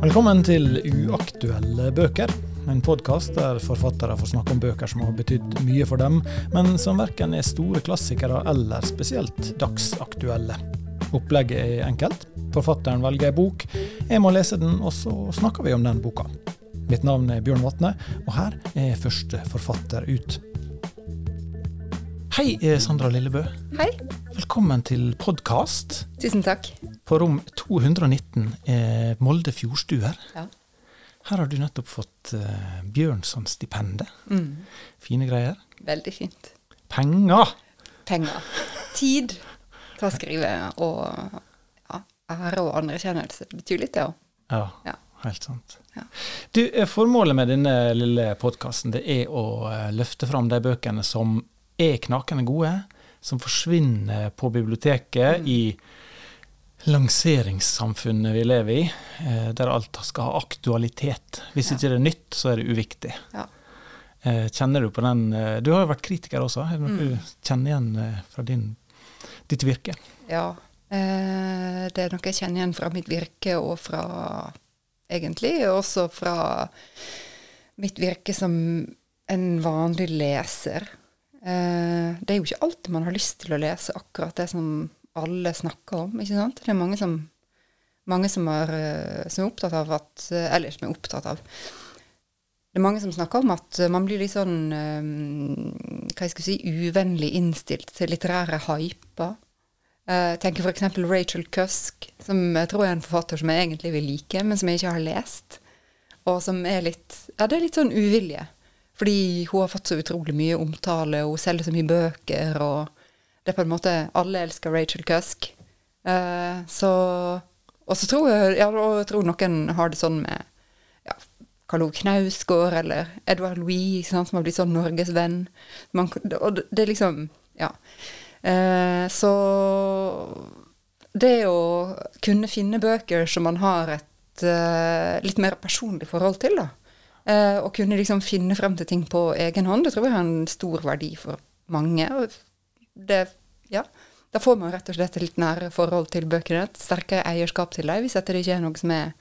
Velkommen til Uaktuelle bøker. En podkast der forfattere får snakke om bøker som har betydd mye for dem, men som verken er store klassikere eller spesielt dagsaktuelle. Opplegget er enkelt. Forfatteren velger ei bok, jeg må lese den, og så snakker vi om den boka. Mitt navn er Bjørn Vatne, og her er første forfatter ut. Hei, Sandra Lillebø. Hei. Velkommen til podkast. Tusen takk. På rom 219 er Molde Fjordstuer. Ja. Her har du nettopp fått eh, Bjørnson-stipendet. Mm. Fine greier. Veldig fint. Penger! Penger. Tid til å skrive og ja, ære og anerkjennelse. Det betyr litt, det òg. Ja, Ja. helt sant. Ja. Du, eh, Formålet med denne lille podkasten er å eh, løfte fram de bøkene som er knakende gode, som forsvinner på biblioteket i lanseringssamfunnet vi lever i, eh, der alt skal ha aktualitet. Hvis Ja. ikke det er nytt, så er det uviktig. Ja. Eh, Kjenner du på den eh, Du har jo vært kritiker også. Er det noe Mm. du kjenner igjen fra din, ditt virke? ja. Eh, det er noe jeg kjenner igjen fra mitt virke og fra Egentlig også fra mitt virke som en vanlig leser. Eh, det er jo ikke alltid man har lyst til å lese akkurat det som alle snakker om, ikke sant? Det er mange som, mange som, er, eh, som er opptatt av at eh, Eller som er opptatt av Det er mange som snakker om at eh, man blir litt sånn Hva jeg skal si uvennlig innstilt til litterære hyper. Jeg tenker f.eks. Rachel Cusk, som jeg tror er en forfatter som jeg egentlig vil like, men som jeg ikke har lest. Og som er litt Ja, det er litt sånn uvilje. Fordi hun har fått så utrolig mye omtale, og hun selger så mye bøker, og det er på en måte Alle elsker Rachel Cusk. Så Og så tror jeg ja, jeg tror noen har det sånn med ja, Karl Ove Knausgård eller Edvard Louis, sant, som har blitt sånn norgesvenn. Og det, er liksom Ja. Eh, så det å kunne finne bøker som man har et eh, litt mer personlig forhold til, da. Eh, og kunne liksom finne frem til ting på egen hånd, det tror jeg har en stor verdi for mange. Og det, ja, da får man rett og slett et litt nære forhold til bøkene, et sterkere eierskap til dem, hvis dette ikke er noe som er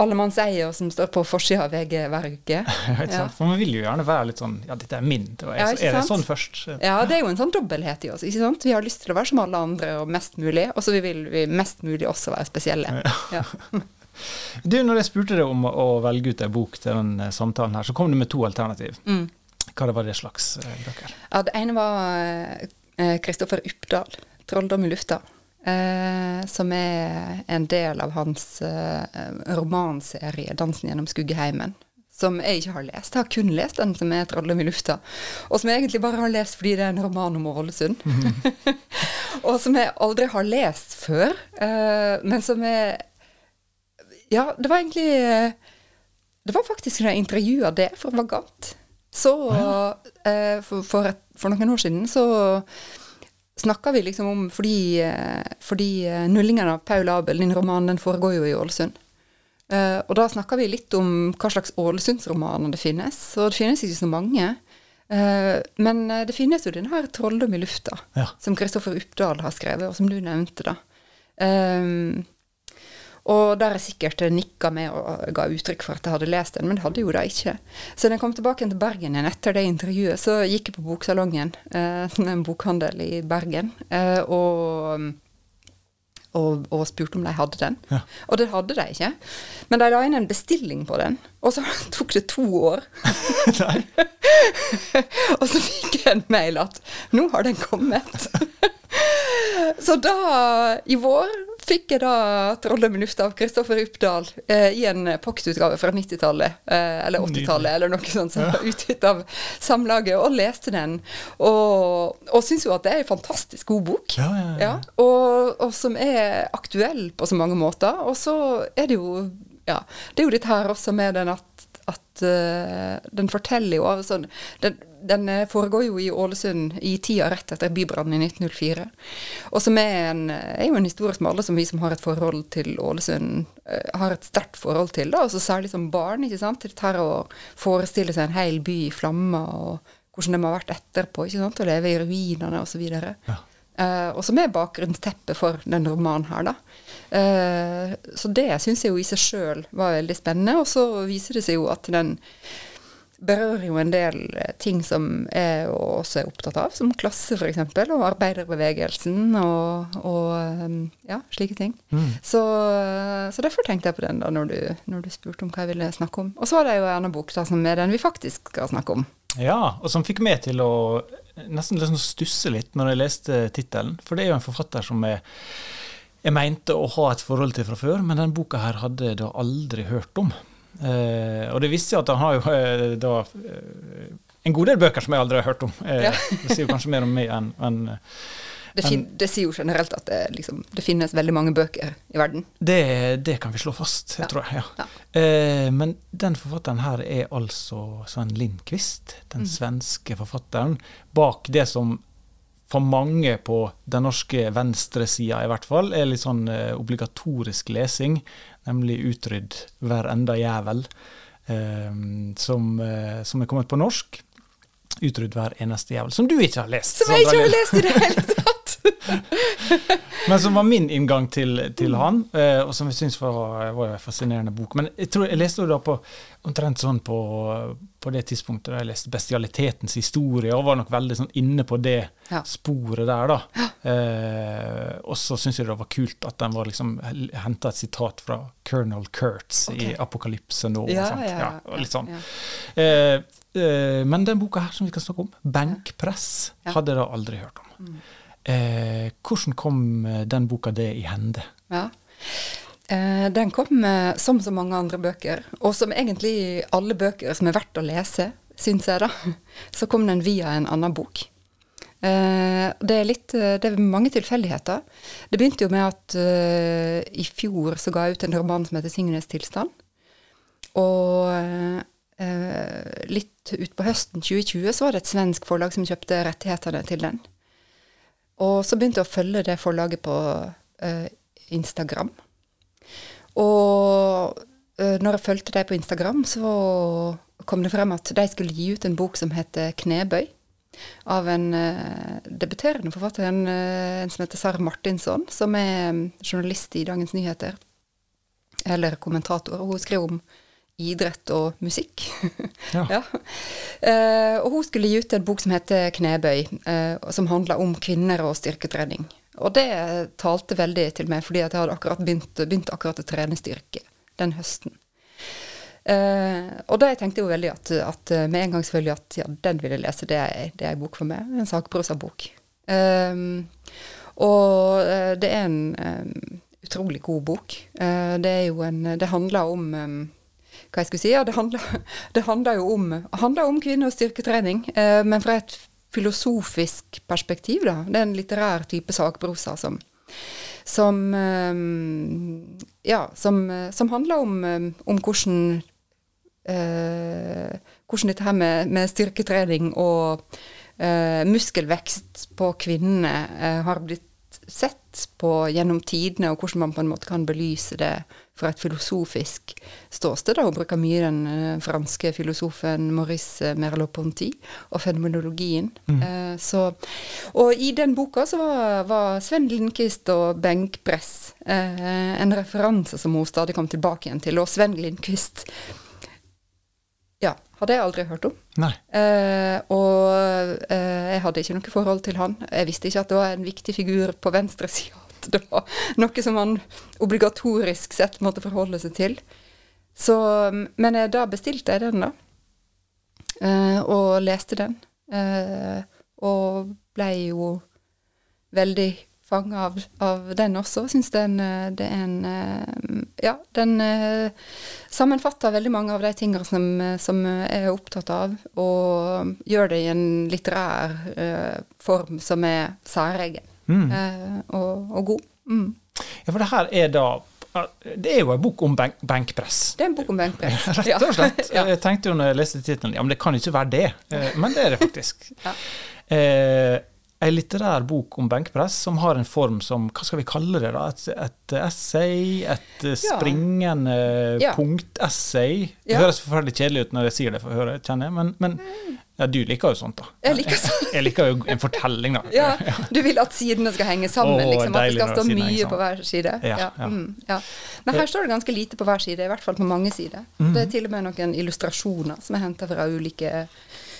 allemannseie, og som står på forsida av VG hver uke. Ja. sant? For man vil jo gjerne være litt sånn Ja, dette er min. Det var, Ja, er det sånn først? Ja, det er jo en sånn dobbelthet i oss. ikke sant? Vi har lyst til å være som alle andre og mest mulig, og så vil vi mest mulig også være spesielle. Ja. Du, når jeg spurte deg om å velge ut ei bok til den eh, samtalen her, så kom du med to alternativ. Mm. Hva det var det slags eh, bøker? ja, det ene var Kristoffer Uppdal, 'Trolldom i lufta'. Eh, som er en del av hans eh, romanserie 'Dansen gjennom skuggeheimen'. Som jeg ikke har lest. Jeg har kun lest den som er 'Trolldom i lufta'. Og som jeg egentlig bare har lest fordi det er en roman om Ålesund. og som jeg aldri har lest før. Eh, men som er Ja, det var egentlig eh, Det var faktisk da jeg intervjua det for Vagant. Så eh, for, for, et, for noen år siden så snakka vi liksom om Fordi, eh, fordi eh, 'Nullingen av Paul Abel', din roman, den foregår jo i Ålesund. Eh, og da snakka vi litt om hva slags Ålesundsromaner det finnes. Og det finnes ikke så mange. Eh, men eh, det finnes jo den her 'Trolldom i lufta', Ja. som Kristoffer Uppdal har skrevet, og som du nevnte, da. Um, og der jeg sikkert nikka med og ga uttrykk for at jeg hadde lest den, men det hadde jo da ikke. Så da jeg kom tilbake til Bergen igjen etter det intervjuet, så gikk jeg på Boksalongen, eh, en bokhandel i Bergen, eh, og, og, og spurte om de hadde den. Ja. Og det hadde de ikke. Men de la inn en bestilling på den, og så tok det to år. Og så fikk jeg en mail at nå har den kommet. så da, i vår, fikk jeg da 'Trollet i lufta' av Kristoffer Uppdal eh, i en paktutgave fra 90-tallet, eh, eller 80-tallet, eller noe sånt, som var utgitt av Samlaget, og leste den. Og, og syns jo at det er en fantastisk god bok. Ja, ja, ja. Ja, og, og som er aktuell på så mange måter. Og så er det jo ja, det er jo dette her også med den at, at uh, den forteller jo av sånn den, den eh, foregår jo i Ålesund i tida rett etter bybrannen i 1904. Og som er, en, er jo en historie som alle som vi som har et forhold til Ålesund, eh, har et sterkt forhold til. da, og så Særlig som barn. ikke sant, Dette her å forestille seg en hel by i flammer, og hvordan det må ha vært etterpå. ikke sant, Å leve i ruinene osv. Ja. Uh, og som er bakgrunnsteppet for den romanen her, da. Uh, så det syns jeg jo i seg sjøl var veldig spennende. Og så viser det seg jo at den berører jo en del ting som jeg også er opptatt av, som klasse f.eks., og arbeiderbevegelsen og, og um, ja, slike ting. Mm. Så, så, derfor tenkte jeg på den da når du, når du, spurte om hva jeg ville snakke om. Og så var det jo en annen bok da, som er den vi faktisk skal snakke om. Ja, og som fikk meg til å nesten liksom stusse litt når jeg leste tittelen. For det er jo en forfatter som jeg, jeg mente å ha et forhold til fra før, men denne boka her hadde jeg da aldri hørt om. Eh, og det visste seg at han har jo eh, da eh, en god del bøker som jeg aldri har hørt om. Eh, ja. det sier jo kanskje mer om meg enn en, det, fin, det, sier jo generelt at det, liksom, det, finnes veldig mange bøker i verden. Det, det kan vi slå fast, ja. tror jeg. Ja. Eh, men den forfatteren her er altså Sven Lindqvist, den mm. svenske forfatteren bak det som for mange på den norske venstresida i hvert fall er litt sånn obligatorisk lesing nemlig 'Utrydd hver enda jævel', eh, som, eh, som, er kommet på norsk. 'Utrydd hver eneste jævel', som du ikke har lest. Som jeg ikke har lest i det hele tatt! Men som var min inngang til, til han, eh, og som jeg syns var, var, en fascinerende bok. Men jeg tror jeg leste det da på omtrent sånn på, på, det tidspunktet da jeg leste 'Bestialitetens historie', og var nok veldig sånn inne på det ja. sporet der, da. Ja. Eh, og så syns jeg det var kult at den var liksom henta et sitat fra Colonel Kurtz okay. i 'Apokalypse nå'. Ja, ja, litt sånn. Eh, eh, men den boka her som vi skal snakke om, 'Benkpress', hadde jeg da aldri hørt om. Mm. Eh, hvordan kom eh, den boka det i hende? Ja. Eh, den kom eh, som så mange andre bøker, og som egentlig alle bøker som er verdt å lese, syns jeg, da. Så kom den via en annen bok. Eh, det er litt Det er mange tilfeldigheter. Det begynte jo med at i fjor så ga jeg ut en roman som heter 'Tingenes tilstand'. Og litt utpå høsten 2020 så var det et svensk forlag som kjøpte rettighetene til den. Og så begynte jeg å følge det forlaget på Instagram. Og uh, når jeg fulgte dem på Instagram, så kom det frem at de skulle gi ut en bok som heter 'Knebøy'. Av en uh, debuterende forfatter, en, en, som heter Sara Martinsson, som er um, journalist i Dagens Nyheter. Eller kommentator. Og hun skriver om idrett og musikk. Ja. ja. Uh, og hun skulle gi ut en bok som heter 'Knebøy', uh, som handla om kvinner og styrketrening. Og det talte veldig til meg, fordi jeg hadde akkurat begynt, begynt akkurat å trene styrke den høsten. Uh, og da tenkte jeg jo veldig at, at, med en gang selvfølgelig at ja, den vil jeg lese, det er, det en bok for meg. En sakprosabok. Um, og det er en um, utrolig god bok. det er jo en Det handler om um, hva jeg skulle si. Ja, det handler, det handler jo om, handler om kvinne- og styrketrening, eh, men fra et filosofisk perspektiv, da. Det er en litterær type sakprosa som, som eh, Ja, som, som, handler om, eh, om hvordan eh, hvordan dette her med, med styrketrening og eh, muskelvekst på kvinnene eh, har blitt sett på gjennom tidene, og hvordan man på en måte kan belyse det fra et filosofisk ståsted. Da. Hun bruker mye den uh, franske filosofen Maurice Merleau-Ponty og fenomenologien. Mm. Uh, så, og i den boka så var, var Sven Lindqvist og benkpress en referanse som hun stadig kom tilbake igjen til. Og Sven Lindqvist ja, hadde jeg aldri hørt om. Nei. Uh, og uh, jeg hadde ikke noe forhold til han. Jeg visste ikke at det var en viktig figur på venstresida. At det var noe som man obligatorisk sett måtte forholde seg til. Så, men uh, da bestilte jeg den, da. og leste den. og ble jo veldig fanga av, av, den også. Syns den, eh, det er en Ja, den sammenfatter veldig mange av de tingene som, som jeg er opptatt av, og gjør det i en litterær form som er særegen mm. og, og, god. Mm. Ja, for det her er da det er jo en bok om benk benkpress. Det er en bok om benkpress. Rett og slett. ja. Jeg tenkte jo når jeg leste tittelen ja, men det kan ikke være det. Men det er det faktisk. ja. eh, ei litterær bok om benkpress som har en form som Hva skal vi kalle det? da? Et, et essay? Et ja. springende ja. punktessay? Det ja. høres forferdelig kjedelig ut når jeg sier det, for å høre, kjenner jeg, men, men ja, du liker jo sånt, da. Jeg liker, sånt. jeg liker jo en fortelling, da. Ja, Du vil at sidene skal henge sammen, oh, liksom, at det skal stå mye på hver side. Ja, mm, Men her står det ganske lite på hver side, i hvert fall på mange sider. Mm. Det er til og med noen illustrasjoner som er henta fra ulike,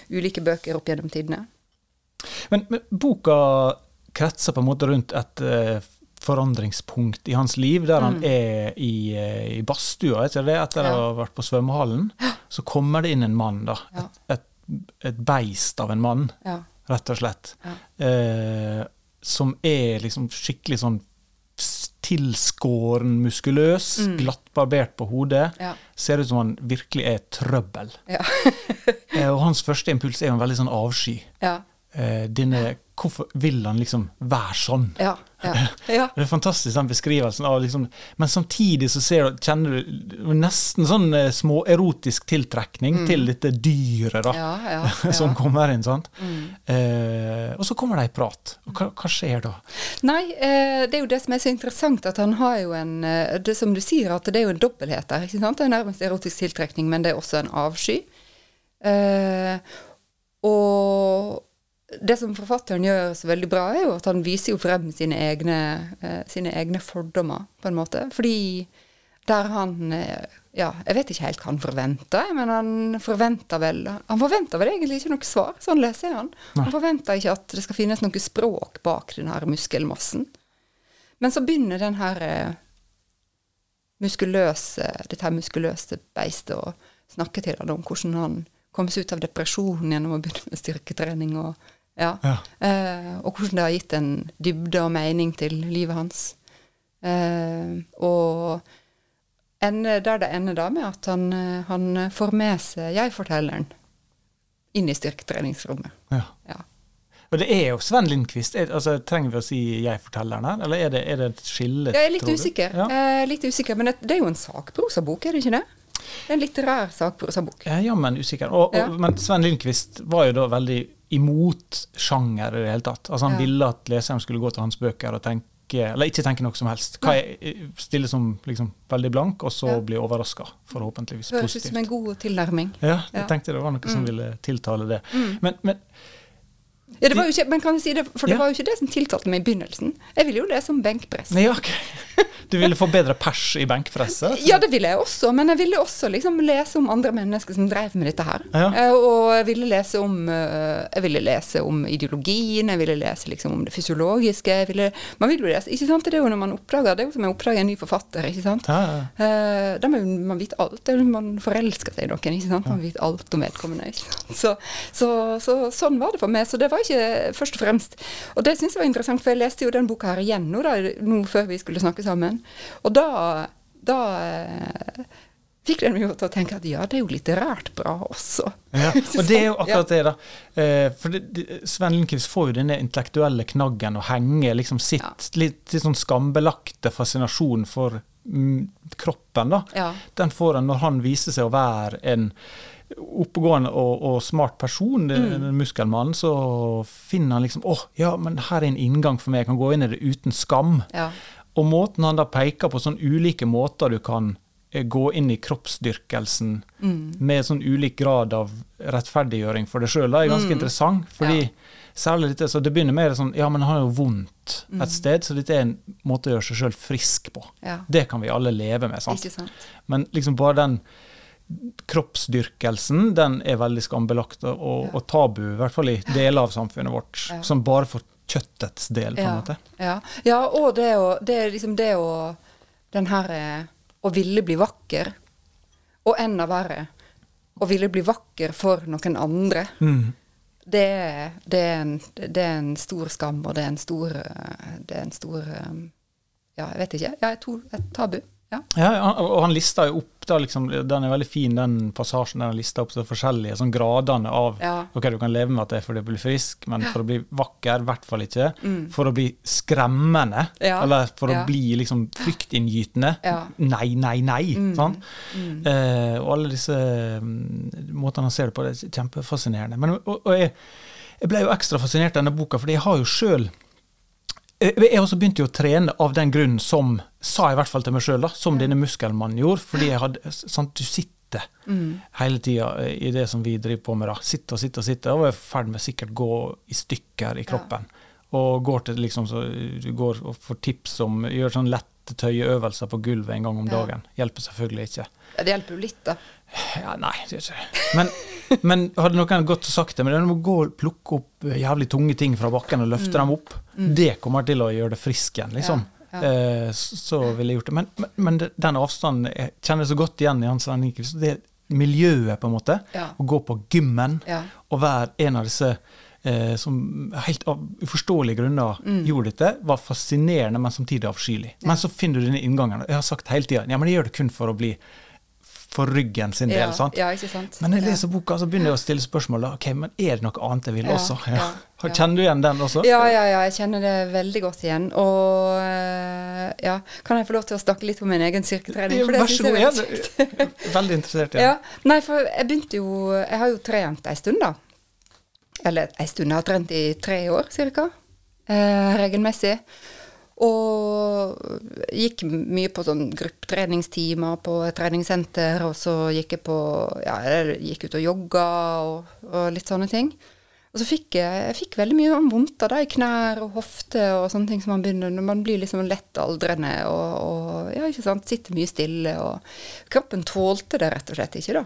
ulike bøker opp gjennom tidene. Men, men, boka kretser på en måte rundt et uh, forandringspunkt i hans liv, der mm. han er i, uh, i badstua etter det, etter ja. å ha vært på svømmehallen. Så kommer det inn en mann, da. Ja. Et, et, et, beist av en mann, ja. rett og slett. Uh, som er liksom skikkelig sånn tilskåren, muskuløs, mm. glattbarbert på hodet. Ser ut som han virkelig er trøbbel. Ja. og hans første impuls er jo en veldig sånn avsky. Ja eh, dine Hvorfor vil han liksom være sånn? Ja, ja, ja. Det er fantastisk den beskrivelsen av liksom Men samtidig så ser du, kjenner du nesten sånn eh, småerotisk tiltrekning mm. til dette dyret da, som kommer inn. sant? Mm. Eh, og så kommer det i prat. Og hva, hva skjer da? Nei, eh, det er jo det som er så interessant, at han har jo en eh, Det som du sier, at det er jo en dobbelthet der. ikke sant? Det er nærmest erotisk tiltrekning, men det er også en avsky. Eh, og det som forfatteren gjør så veldig bra, er jo at han viser jo frem sine egne, eh, sine egne fordommer, på en måte. Fordi der han eh, Ja, jeg vet ikke helt hva han forventer, men han forventer vel Han forventer vel egentlig ikke noe svar, sånn leser jeg han. Han forventer ikke at det skal finnes noe språk bak den her muskelmassen. Men så begynner den her eh, muskuløse, dette her muskuløse beistet å snakke til han om hvordan han kommer seg ut av depresjonen gjennom å begynne med styrketrening og ja. ja. Eh, og hvordan det har gitt en dybde og mening til livet hans. Eh, og ende, der det ender da med at han, eh, han får med seg jeg-fortelleren inn i styrketreningsrommet. Ja. ja. Og det er jo Sven Lindqvist. Altså, trenger vi å si jeg-fortelleren her, eller er det, er det et skille? Jeg er litt usikker. Ja. Eh, litt usikker, Men det, det, er jo en sakprosabok, er det ikke det? Det er en litterær sakprosabok. Ja, jammen usikker. Og, og, men Sven Lindqvist var jo da veldig imot sjanger i det hele tatt. Altså Han ja. ville at leseren skulle gå til hans bøker og tenke eller ikke tenke noe som helst. Hva jeg stille som liksom veldig blank, og så ja. bli overraska. Forhåpentligvis positivt. Høres ut som en god tilnærming. Ja, jeg ja. tenkte det var noe som mm. ville tiltale det. Mm. Men, men ja, det var jo ikke, men kan jeg si det, for det var jo ikke det som tiltalte meg i begynnelsen. Jeg ville jo lese om benkpress. Ja, okay. Du ville få bedre pers i benkpresset? Ja, det ville jeg også. Men jeg ville også liksom lese om andre mennesker som drev med dette her. Ja. Eh, og jeg ville lese om eh, Jeg ville lese om ideologien, jeg ville lese liksom om det fysiologiske. Ville, man vil jo lese, ikke sant? Det er jo når man oppdager Det er jo som å oppdage en ny forfatter. ikke sant? Ja, ja. Eh, da må man vite alt. Det er jo Man forelsker seg i noen. ikke sant? Man vet alt om vedkommende. Så, så, så, sånn var det for meg. Så det var ikke ikke først og fremst. Og det syns jeg var interessant, for jeg leste jo den boka her igjen nå, da, nå før vi skulle snakke sammen. Og da, da eh, fikk den jo til å tenke at ja, det er jo litterært bra også. Ja, og det er jo akkurat det, da. Eh, for det, Sven Lindqvist får jo denne intellektuelle knaggen å henge liksom sitt ja. litt, litt, sånn skambelagte fascinasjon for mm, kroppen, da. Ja. Den får han når han viser seg å være en oppegående og, og, smart person, mm. muskelmannen, så finner han liksom åh, ja, men her er en inngang for meg, jeg kan gå inn i det uten skam. Ja. Og måten han da peker på sånn ulike måter du kan eh, gå inn i kroppsdyrkelsen mm. med sånn ulik grad av rettferdiggjøring for deg sjøl, er ganske mm. interessant. fordi ja. Særlig dette, så Det begynner med sånn Ja, men han har jo vondt et mm. sted, så dette er en måte å gjøre seg sjøl frisk på. Ja. Det kan vi alle leve med. sant? sant? Men liksom bare den kroppsdyrkelsen den er veldig skambelagt og, og, tabu, i hvert fall i deler av samfunnet vårt, ja. som bare får kjøttets del, på en måte. Ja. ja, og det å, det er liksom det å Den her eh, å ville bli vakker, og enda verre å ville bli vakker for noen andre. Mm. Det, det, er en, det, er en, stor skam, og det er en stor eh, Det er en stor eh, Ja, jeg vet ikke. Ja, et tabu. Ja. ja. og han lista jo opp da, liksom, Den er veldig fin, den passasjen der han lista opp så forskjellige sånn gradene av ja. Ok, du kan leve med at det er fordi du blir frisk, men for å bli vakker, i hvert fall ikke. Mm. For å bli skremmende, ja. eller for å bli liksom fryktinngytende. Nei, nei, nei. Mm. Sånn? Mm. Eh, og alle disse mm, måtene han ser det på, det er kjempefascinerende. Men og, og jeg, jeg ble jo ekstra fascinert av denne boka, fordi jeg har jo sjøl jeg også begynte jo å trene av den grunn som, sa jeg i hvert fall til meg sjøl, som denne muskelmannen gjorde. Fordi jeg hadde sant, Du sitter mm. hele tida i det som vi driver på med. da, Sitter og sitter og sitter, Og er i ferd med sikkert gå i stykker i kroppen. Ja. Og går til liksom så du går og får tips om Gjør sånn lette tøyeøvelser på gulvet en gang om ja. dagen. Hjelper selvfølgelig ikke. Ja, Det hjelper jo litt, da. Ja, nei, det gjør ikke Men, men hadde noen gått og sagt det, men det må gå og plukke opp jævlig tunge ting fra bakken og løfte mm. dem opp, mm. det kommer til å gjøre det frisk igjen, liksom. Ja, ja. Eh, så ville jeg gjort det. Men, men, men, den avstanden jeg kjenner så godt igjen i Hans Henrik. Det miljøet, på en måte. Ja. Å gå på gymmen og være en av disse eh, som helt av uforståelige grunner mm. gjorde dette, var fascinerende, men samtidig avskyelig. Men så finner du denne inngangen. Jeg har sagt hele tida ja, men jeg gjør det kun for å bli for ryggen sin del. Sant? Ja, ikke sant? Men når jeg leser boka, så begynner jeg å stille spørsmål. ok, men Er det noe annet jeg vil også? Kjenner du igjen den også? Ja, ja, ja, jeg kjenner det veldig godt igjen. Og eh, ja, kan jeg få lov til å snakke litt om min egen styrketrening? For det Vær så god. Jeg er veldig interessert igjen. ja. Nei, for jeg begynte jo Jeg har jo trent ei stund, da. Eller ei stund. Jeg har trent i tre år ca. Eh, regelmessig. Og gikk mye på sånn gruppetreningstimer på et treningssenter, og så gikk jeg på Ja, jeg gikk ut og jogga og, og litt sånne ting. Og så fikk jeg, jeg fikk veldig mye vondter i knær og hofte og sånne ting som man begynner når man blir liksom lett aldrende og, og ja, ikke sant, sitter mye stille. og Kroppen tålte det rett og slett ikke, da.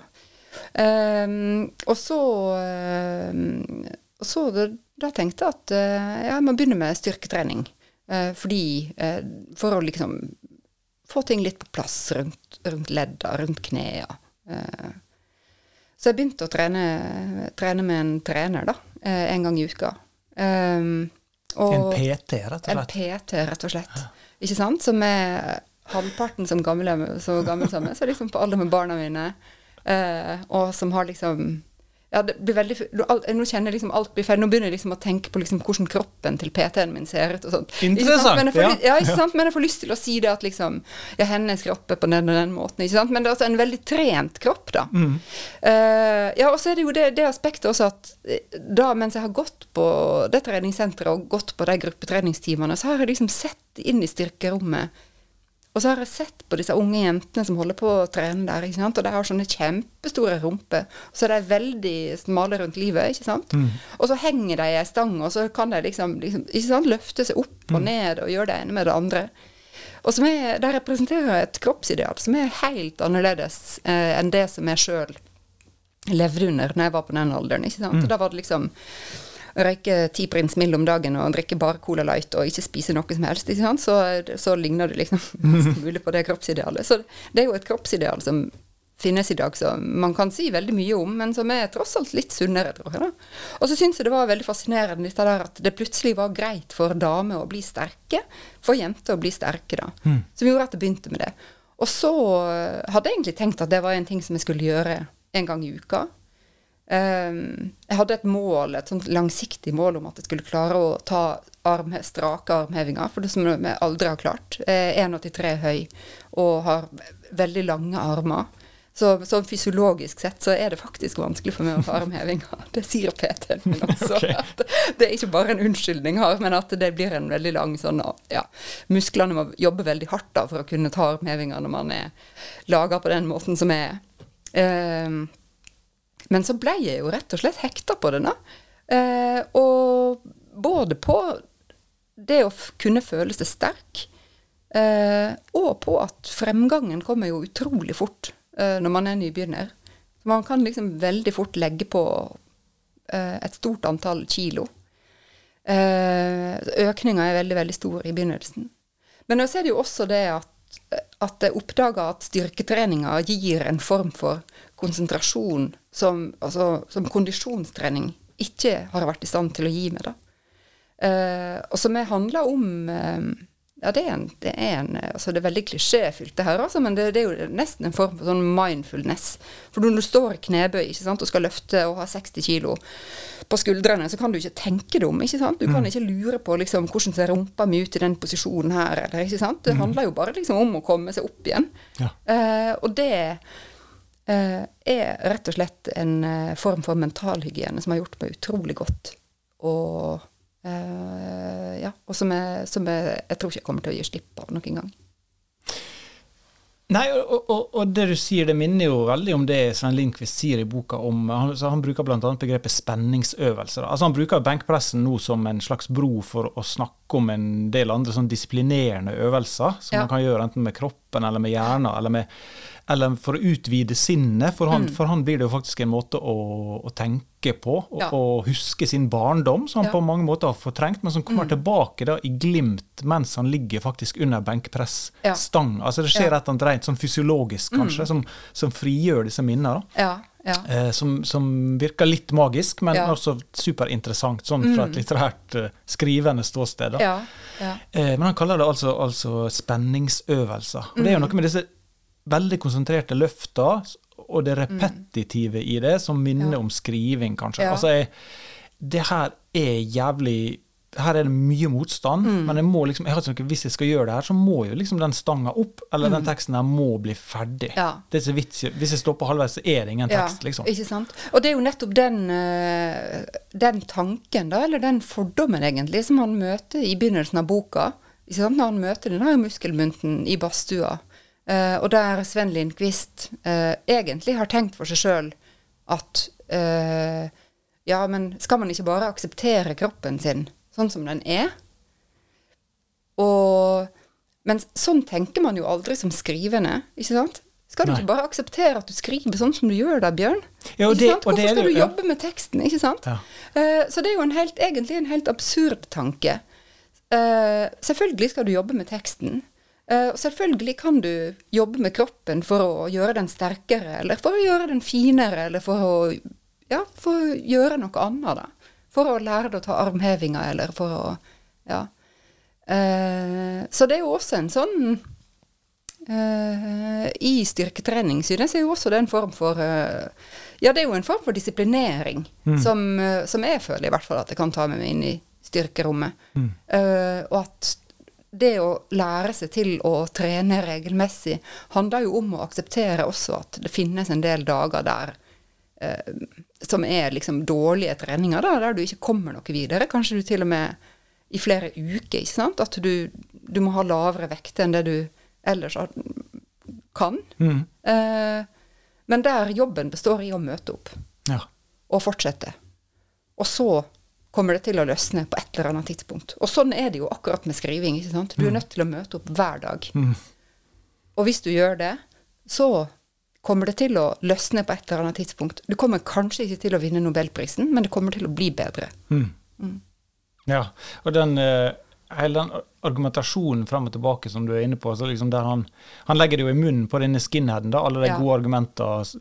Um, og så, um, og så da, da, tenkte jeg at uh, ja, jeg må begynne med styrketrening. Eh, fordi eh, For å liksom få ting litt på plass rundt, rundt ledda, rundt knærne. Eh, så jeg begynte å trene, trene, med en trener, da. Eh, en gang i uka. Og en PT, rett og slett? En PT, rett og slett. Ja. Ikke sant? Som er halvparten som gammel, så gammel som meg, så liksom på alder med barna mine. Og som har liksom ja, det blir veldig, Nå kjenner jeg liksom alt blir feil. Nå begynner jeg liksom å tenke på liksom hvordan kroppen til PT-en min ser ut. og sånt. Interessant, men får, ja. ikke sant? Men jeg får lyst til å si det at liksom Ja, hennes kropp er på den og den måten. ikke sant? Men det er altså en veldig trent kropp, da. Mm. Uh, ja, og så er det jo det, det, aspektet også at eh, da mens jeg har gått på det treningssenteret og gått på de gruppetreningstimene, så har jeg liksom sett inn i styrkerommet og så har jeg sett på disse unge jentene som holder på å trene der, ikke sant? og de har sånne kjempestore rumper. Og så er de veldig smale rundt livet, ikke sant. Mm. Og så henger de i ei stang, og så kan de liksom, liksom ikke sant? løfte seg opp og mm. ned og gjøre det ene med det andre. Og som er, De representerer et kroppsideal som er helt annerledes eh, enn det som jeg sjøl levde under når jeg var på den alderen. ikke sant? Mm. Da var det liksom røyke ti Prins Mild om dagen og drikke bare Cola Light og ikke spise noe som helst, så, så, ligner du liksom mest mulig på det kroppsidealet. Så det er jo et kroppsideal som finnes i dag, som man kan si veldig mye om, men som er tross alt litt sunnere, tror jeg. da. Og så syns jeg det var veldig fascinerende dette der at det plutselig var greit for damer å bli sterke, for jenter å bli sterke, da. Mm. Som gjorde at jeg begynte med det. Og så hadde jeg egentlig tenkt at det var en ting som jeg skulle gjøre en gang i uka. Um, jeg hadde et mål, et sånt langsiktig mål om at jeg skulle klare å ta arm, strake armhevinger, for det som jeg aldri har klart. Jeg er 1,83 høy og har veldig lange armer. Så, så, fysiologisk sett så er det faktisk vanskelig for meg å ta armhevinger. Det sier PT-en min også. okay. det er ikke bare en unnskyldning her, men at det blir en veldig lang sånn ja, Musklene må jobbe veldig hardt da for å kunne ta armhevinger når man er laga på den måten som jeg er. Um, men så ble jeg jo rett og slett hekta på det, da. Eh, og både på det å kunne føle seg sterk, eh, og på at fremgangen kommer jo utrolig fort eh, når man er nybegynner. Man kan liksom veldig fort legge på eh, et stort antall kilo. Eh, økninga er veldig, veldig stor i begynnelsen. Men så er det jo også det at at jeg oppdaga at styrketreninga gir en form for konsentrasjon som, altså, som kondisjonstrening ikke har vært i stand til å gi meg. da. Eh, og som handler om uh, Ja, det er, en, det er, en, altså det er veldig klisjéfylt, det her, altså, men det, det, er jo nesten en form for sånn mindfulness. For når du står i knebøy ikke sant, og skal løfte og ha 60 kilo på skuldrene, så kan du ikke tenke deg om. ikke sant? Du kan mm. ikke lure på liksom, hvordan ser rumpa mi ut i den posisjonen her. Eller, ikke sant? Det mm. handler jo bare liksom, om å komme seg opp igjen. Ja. Eh, og det eh, er rett og slett en uh, form for mentalhygiene som har gjort meg utrolig godt. og eh, ja, og som, jeg, som jeg, jeg tror ikke jeg kommer til å gi slipp av noen gang. Nei, og, og, og, det du sier, det minner jo veldig om det Svein Lindqvist sier i boka om Han, han bruker bl.a. begrepet spenningsøvelser. Altså Han bruker benkpressen nå som en slags bro for å snakke om en del andre sånn disiplinerende øvelser som ja. man kan gjøre enten med kroppen eller med hjernen eller med eller for å utvide sinnet. For han, mm. for han blir det jo faktisk en måte å, å tenke på, og, ja. og, huske sin barndom, som han på mange måter har fortrengt, men som kommer mm. tilbake da i glimt mens han ligger faktisk under benkpressstang. Altså det skjer et eller annet rent sånn fysiologisk, kanskje, mm. som, som, frigjør disse minnene. Ja. Ja. Eh, som, som, virker litt magisk, men ja. også superinteressant sånn fra et mm. litterært uh, skrivende ståsted. Ja. Eh, men han kaller det altså, altså spenningsøvelser. Og det er jo mm. noe med disse veldig konsentrerte løfter, og det repetitive mm. i det, som minner om skriving, kanskje. Altså, jeg, det her er jævlig her er det mye motstand, mm. men jeg må liksom, jeg har ikke hvis jeg skal gjøre det her, så må jo liksom den stanga opp, eller mm. den teksten her må bli ferdig. Ja. Det er så vits, Hvis jeg stopper halvveis, så er det ingen tekst, liksom. Ikke sant? Og det er jo nettopp den, eh, den tanken, da, eller den fordommen, egentlig, som han møter i begynnelsen av boka. Ikke sant? Når han møter den her muskelmunten i badstua. Uh, og der Sven Lindqvist uh, egentlig har tenkt for seg sjøl at uh, ja, men skal man ikke bare akseptere kroppen sin sånn som den er? Og Men sånn tenker man jo aldri som skrivende, ikke sant? Skal du Nei. ikke bare akseptere at du skriver sånn som du gjør da, Bjørn? Ja, det, Hvorfor det, skal du jobbe med teksten, ikke sant? Ja. så det er jo en helt, egentlig en helt absurd tanke. selvfølgelig skal du jobbe med teksten. Uh, selvfølgelig kan du jobbe med kroppen for å gjøre den sterkere, eller for å gjøre den finere, eller for å, ja, for å gjøre noe annet, da. For å lære deg å ta armhevinger, eller for å Ja. Eh, så det er jo også en sånn eh, I styrketrening synes jeg jo også det er en form for Ja, det er jo en form for disiplinering mm. som, som, jeg føler i hvert fall at jeg kan ta med meg inn i styrkerommet. Mm. og at det å lære seg til å trene regelmessig handler jo om å akseptere også at det finnes en del dager der eh, som er liksom dårlige treninger, da, der du ikke kommer noe videre. Kanskje du til og med i flere uker. ikke sant? At du, du må ha lavere vekt enn det du ellers kan. Mm. Eh, men der jobben består i å møte opp ja. og fortsette. Og så kommer det til å løsne på et eller annet tidspunkt. Og sånn er det jo akkurat med skriving. ikke sant? Du er mm. nødt til å møte opp hver dag. Mm. Og hvis du gjør det, så kommer det til å løsne på et eller annet tidspunkt. Du kommer kanskje ikke til å vinne nobelprisen, men det kommer til å bli bedre. Mm. Mm. Ja, og den, uh, hele den argumentasjonen fram og tilbake som du er inne på, liksom han, han, legger det jo i munnen på denne skinheaden, alle de ja. gode argumenter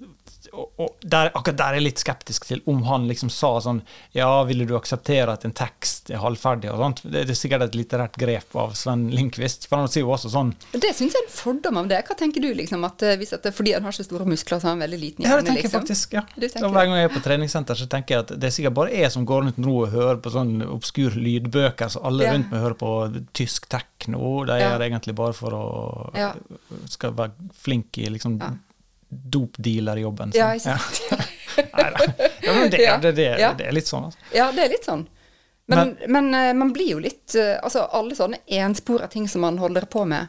og der, akkurat der er jeg litt skeptisk til om han liksom sa sånn Ja, ville du akseptere at en tekst er halvferdig og sånt? Det er sikkert et litterært grep av Sven Lindqvist. For han sier jo også sånn Det syns jeg er en fordom av det. Hva tenker du, liksom? At eh, hvis at fordi han har så store muskler, så har han veldig liten hjerne? Ja, det tenker liksom? jeg faktisk. ja. Hver gang jeg er på treningssenter, så tenker jeg at det er sikkert bare jeg som går rundt nå og hører på sånn obskur lydbøker, så alle ja. rundt meg hører på tysk tekno. De er egentlig bare for å ja. skal være flink i liksom dopdealerjobben. Ja, ikke sant. Ja. Nei da. Ja, men det, det, det, det, er litt sånn, altså. Ja, det er litt sånn. Men, men, men uh, man blir jo litt uh, Altså, alle sånne enspora ting som man holder på med,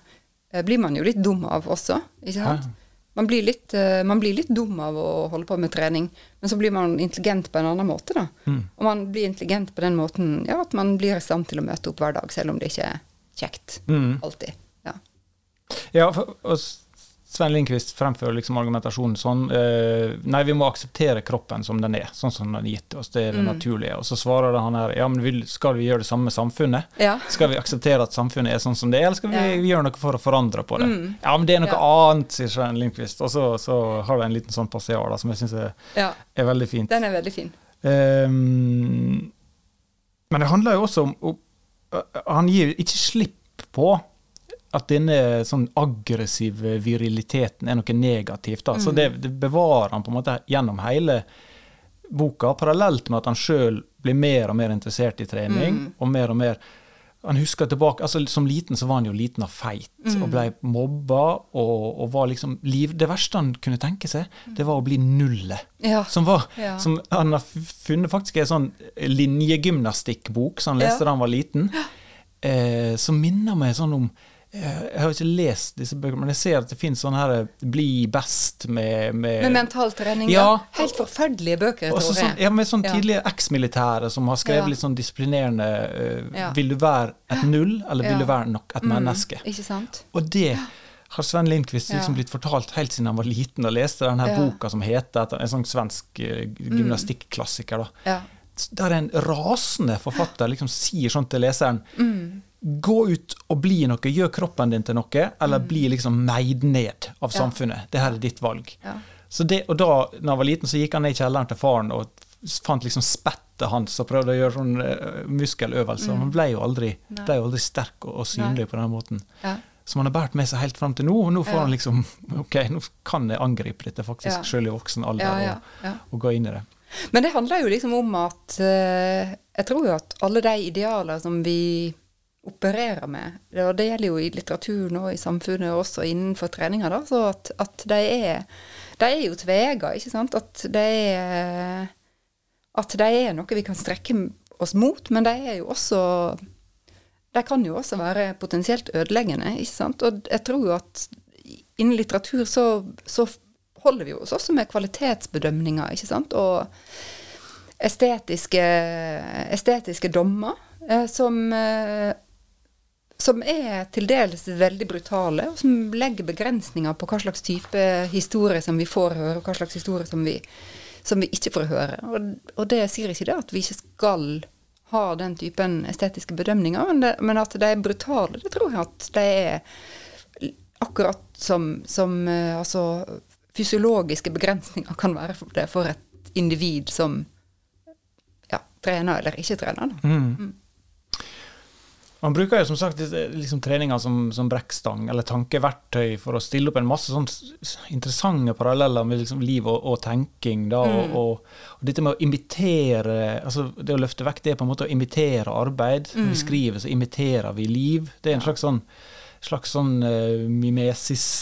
uh, blir man jo litt dum av også, ikke sant? Man blir, litt, man blir, litt, dum av å holde på med trening, men så blir man intelligent på en annen måte, da. Mm. Og man blir intelligent på den måten ja, at man blir i stand til å møte opp hver dag, selv om det ikke er kjekt. Mm. Alltid. Ja, ja for, og Svein Lindqvist fremfører liksom argumentasjonen sånn eh, Nei, vi må akseptere kroppen som den er, sånn som den er gitt oss. Det er det mm. naturlige. Og så svarer han her ja, men vil, skal vi gjøre det samme med samfunnet? Ja. Skal vi akseptere at samfunnet er sånn som det er, eller skal vi ja. gjøre noe for å forandre på det? Mm. Ja, men det er noe ja. annet, sier Svein Lindqvist. Og så, så, har det en liten sånn passiar som jeg syns er, er, veldig fint. Den er veldig fin. Um, men det handler jo også om, om Han gir ikke slipp på at denne sånn aggressive viriliteten er noe negativt. Da. Så mm. det, det, bevarer han på en måte gjennom hele boka, parallelt med at han sjøl blir mer og mer interessert i trening. Mm. og mer og mer han husker tilbake, altså Som liten så var han jo liten og feit Mm. og ble mobba. Og, og var liksom liv, Det verste han kunne tenke seg, det var å bli nullet. Ja. Som, var, Ja. som han har funnet faktisk en sånn linjegymnastikkbok som han leste Ja. da han var liten, eh, som minner meg sånn om Jeg har ikke lest disse bøkene, men jeg ser at det finnes sånn her eh, Bli best med, med, Med mental trening. Ja. Ja. Helt forferdelige bøker, også tror sånn, ja, med sånn Ja. tidligere eksmilitære som har skrevet Ja. litt sånn disiplinerende uh, Ja. Vil du være et null, eller vil Ja. du være nok et menneske? Mm, ikke sant? Og det har Sven Lindqvist liksom Ja. blitt fortalt helt siden han var liten og leste denne Ja. boka som heter en sånn svensk uh, gymnastikklassiker. da. Ja. Der en rasende forfatter liksom sier sånn til leseren Mm. Gå ut og bli noe, gjør kroppen din til noe, eller bli liksom meid ned av Mm. Ja. samfunnet. Det her er ditt valg. Ja. Så det, og da når han var liten, så gikk han ned i kjelleren til faren og fant liksom spettet hans og prøvde å gjøre sånn eh, muskeløvelser. Han ble jo aldri, Mm. Nei. ble jo aldri sterk og, og synlig på den måten. Ja. Som han har båret med seg helt fram til nå. Og nå får han liksom Ok, nå kan jeg angripe dette faktisk Ja. sjøl i voksen alder, og, og gå inn i det. Men det handler jo liksom om at eh, Jeg tror jo at alle de idealer som vi opererer med, og det gjelder jo i litteraturen og i samfunnet og også innenfor treninga, da, så at, at de er De er jo tvega, ikke sant? At de er At de er noe vi kan strekke oss mot, men de er jo også De kan jo også være potensielt ødeleggende, ikke sant? Og jeg tror jo at innen litteratur så, så holder vi oss også med kvalitetsbedømninger, ikke sant? Og estetiske, estetiske dommer eh, som, eh, som er til dels veldig brutale, og som legger begrensninger på hva slags type historie som vi får høre, og hva slags historie som vi, som vi ikke får høre. Og, og det sier ikke det at vi ikke skal ha den typen estetiske bedømninger, men, det, men at de er brutale, det tror jeg at de er akkurat som, som eh, altså, fysiologiske begrensninger kan være for det for et individ som ja, trener eller ikke trener. Da. Mm. Man bruker jo som sagt liksom, treninger som, som brekkstang eller tankeverktøy for å stille opp en masse sånn interessante paralleller med liksom, liv og, og tenking. Da, Mm. og, og, og dette med å imitere altså Det å løfte vekk det er på en måte å imitere arbeid. Når vi skriver, så imiterer vi liv. Det er en slags sånn slags sånn uh,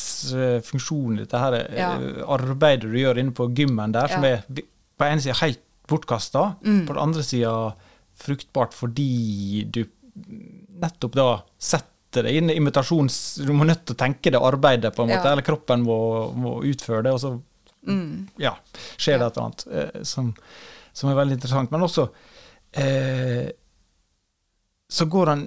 mimesis-funksjon i dette her eh, Ja. arbeidet du gjør inne på gymmen der, som er på ene sida helt bortkasta, Mm. på den andre sida fruktbart fordi du nettopp da setter deg inn i imitasjons... Du må nødt til å tenke det arbeidet, på en måte, Ja. eller kroppen må, må utføre det, og så Mm. ja, skjer det et eller annet eh, som, som er veldig interessant. Men også eh, så går han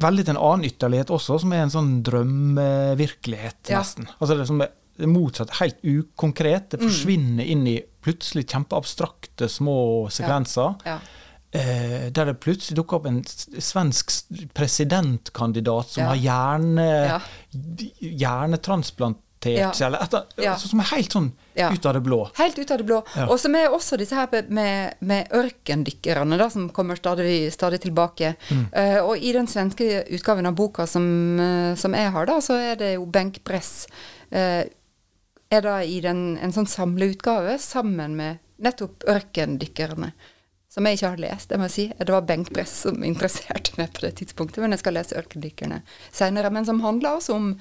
veldig til en annen ytterlighet også, som er en sånn drømmevirkelighet, Ja. nesten. Altså det som er det motsatte, helt ukonkret. Det forsvinner inn i plutselig kjempeabstrakte små sekvenser. Ja. Eh, der det plutselig dukker opp en svensk presidentkandidat som Ja. har hjerne, Ja. hjernetransplantert Ja. eller etter, altså, som er helt sånn ut av det blå. Helt ut av det blå. Og som er også disse her med, med ørkendykkerne, da, som kommer stadig, stadig tilbake. Mm. Eh, og i den svenske utgaven av boka som, eh, som jeg har, da, så er det jo benkpress. Uh, er da i den, en sånn samleutgave sammen med nettopp ørkendykkerne. Som jeg ikke har lest, det må jeg si. Det var benkpress som interesserte meg på det tidspunktet, men jeg skal lese 'Ørkendykkerne' senere. Men som handler også om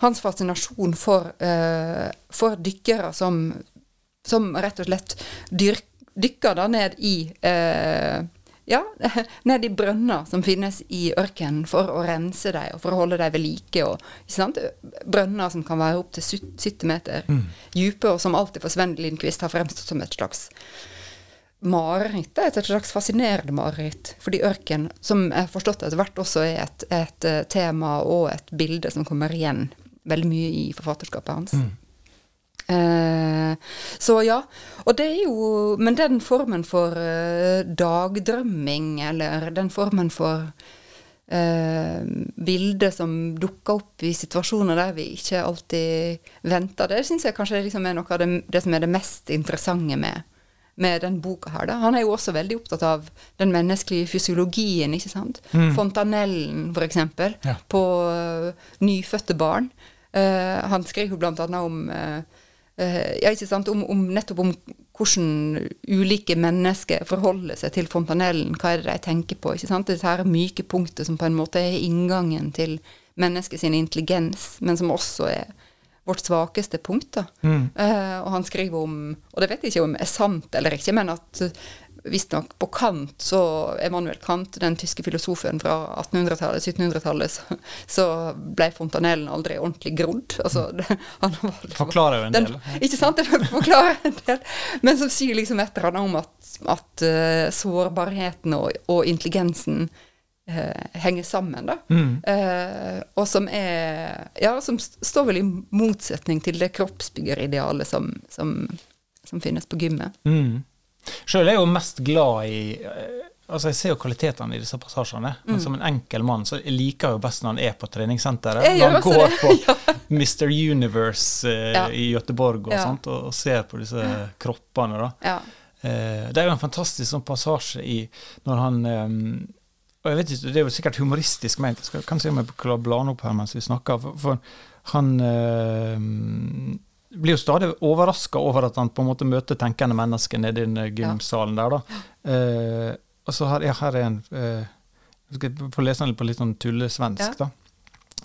hans fascinasjon for, uh, for dykkere som, som rett og slett dyr, dykker da ned i uh, ja, ned i brønner som finnes i ørkenen for å rense dem og for å holde dem ved like. Og? Brønner som kan være opptil 70 meter dype, og som alltid for Sven Lindqvist har fremstått som et slags mareritt. Det er et slags fascinerende mareritt. Fordi ørken, som jeg har forstått etter hvert, også er et, et eh, tema og et bilde som kommer igjen veldig mye i forfatterskapet hans. Eh, så ja. Og det er jo Men den formen for eh, dagdrømming, eller den formen for eh, bilde som dukker opp i situasjoner der vi ikke alltid venter, det syns jeg kanskje liksom er noe av det, det som er det mest interessante med, med den boka her. Da. Han er jo også veldig opptatt av den menneskelige fysiologien, ikke sant. Fontanellen, for eksempel, Ja. på uh, nyfødte barn. Uh, han skriver jo blant annet om uh, ja, ikke sant, om, om nettopp om hvordan ulike mennesker forholder seg til fontanellen. Hva er det de tenker på? ikke sant? Dette her myke punktet som på en måte er inngangen til menneskets intelligens, men som også er vårt svakeste punkt. Mm. Eh, og han skriver om, og det vet jeg ikke om er sant eller ikke, men at visstnok på Kant, så Emanuel Kant, den tyske filosofen fra 1800-tallet, 1700-tallet, så, så, ble fontanellen aldri ordentlig grodd. Altså, det, forklarer jo en del. Den, ikke sant? Det forklarer en del. Men som sier liksom et eller annet om at, at uh, sårbarheten og, og intelligensen uh, henger sammen, da. Mm. Eh, og som er Ja, som står vel i motsetning til det kroppsbyggeridealet som, som, som finnes på gymmet. Mm. Sjøl er jeg jo mest glad i eh, Altså, Jeg ser jo kvalitetene i disse passasjene, mm. men som en enkel mann så jeg liker jo best når han er på treningssenteret. Når han går det. på ja. Mr. Universe eh, ja. i Göteborg og ja. sånt, og, og, ser på disse kroppene. da. Eh, det er jo en fantastisk sånn passasje i når han eh, og jeg vet ikke, Det er jo sikkert humoristisk ment, jeg skal, kan se om jeg klarer å bla opp her mens vi snakker. for, for han øh, blir jo stadig overraska over at han på en måte møter tenkende mennesker nede i den gymsalen der. da. Uh, og så her, ja, her en eh, Jeg skal få lese den på litt sånn tullesvensk. Ja. da.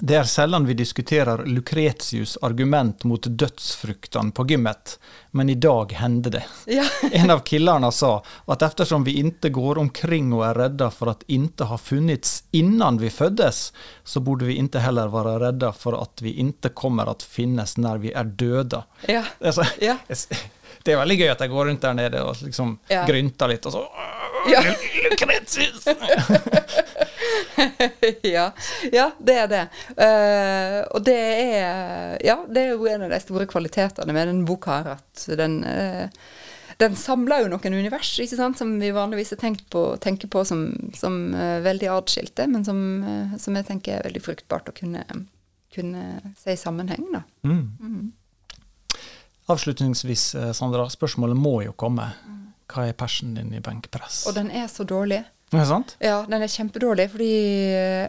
Det er sjelden vi diskuterer Lucretius' argument mot dødsfruktene på gymmet, men i dag hender det. Ja. en av killerne sa at eftersom vi ikke går omkring og er redda for at inte har funnits innan vi føddes, så burde vi ikke heller være redda for at vi ikke kommer at finnes når vi er døde. Ja. Altså, ja. Det er veldig gøy at jeg går rundt der nede og liksom grynter litt, og så. Lucretius! ja, ja, det er det. Uh, og det er Ja, det er jo en av de store kvalitetene med den boka her, at den uh, den samler jo noen univers ikke sant, som vi vanligvis på, tenker på som, som uh, veldig atskilte, men som, uh, som, jeg tenker er veldig fruktbart å kunne, kunne se i sammenheng. Da. Mm. Mm. Avslutningsvis, Sandra, spørsmålet må jo komme. Hva er persen din i benkpress? Og den er så dårlig. Er det sant? Ja, den er kjempedårlig fordi,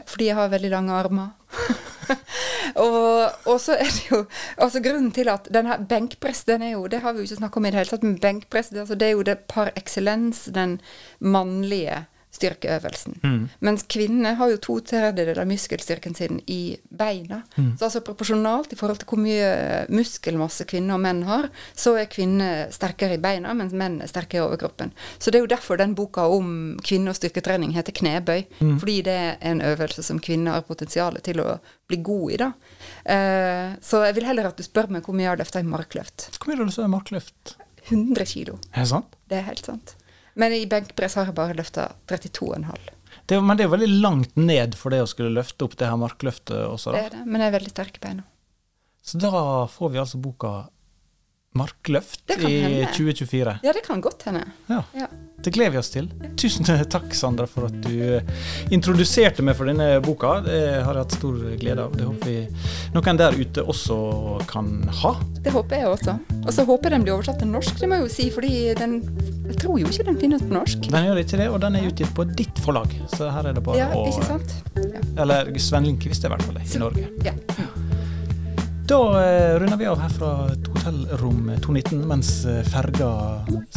fordi jeg har veldig lange armer. og, og, så er det jo altså Grunnen til at denne benkpress den er jo, Det har vi jo ikke snakket om i det hele tatt, men benkpress det, altså, det er jo det par excellence, den mannlige styrkeøvelsen. Mm. Mens kvinner har jo to tredjedeler av muskelstyrken sin i beina. Mm. Så altså proporsjonalt i forhold til hvor mye muskelmasse kvinner og menn har, så er kvinner sterkere i beina, mens menn er sterkere i overkroppen. Så det er jo derfor den boka om kvinne- og styrketrening heter knebøy. Mm. Fordi det er en øvelse som kvinner har potensial til å bli god i, da. Uh, så jeg vil heller at du spør meg hvor mye jeg har løfta i markløft. Hvor mye har du løfta i markløft? 100 kilo. Er det sant? Det er helt sant. Men i benkpress har jeg bare løfta 32,5. Det, men det er veldig langt ned for det å skulle løfte opp det her markløftet også, da. Det er det, men jeg er veldig sterk i beina. Så da får vi altså boka Markløft i hende. 2024. Ja, det kan godt hende. Ja. ja. Det gleder vi oss til. Tusen takk, Sandra, for at du eh, introduserte meg for denne boka. Det har jeg hatt stor glede av. Det håper vi noen der ute også kan ha. Det håper jeg også. Og så håper jeg den blir oversatt til norsk, det må jeg jo si, fordi den Jeg tror jo ikke den finnes på norsk. Den gjør ikke det, og den er utgitt på ditt forlag, så her er det bare ja, å. Eller Sven Lindqvist er i hvert fall det, i Norge. Ja. Da eh, runder vi av her fra hotellrom 219 mens eh, ferga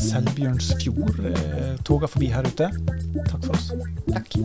Selbjørnsfjord eh, toger forbi her ute. Takk for oss. Takk.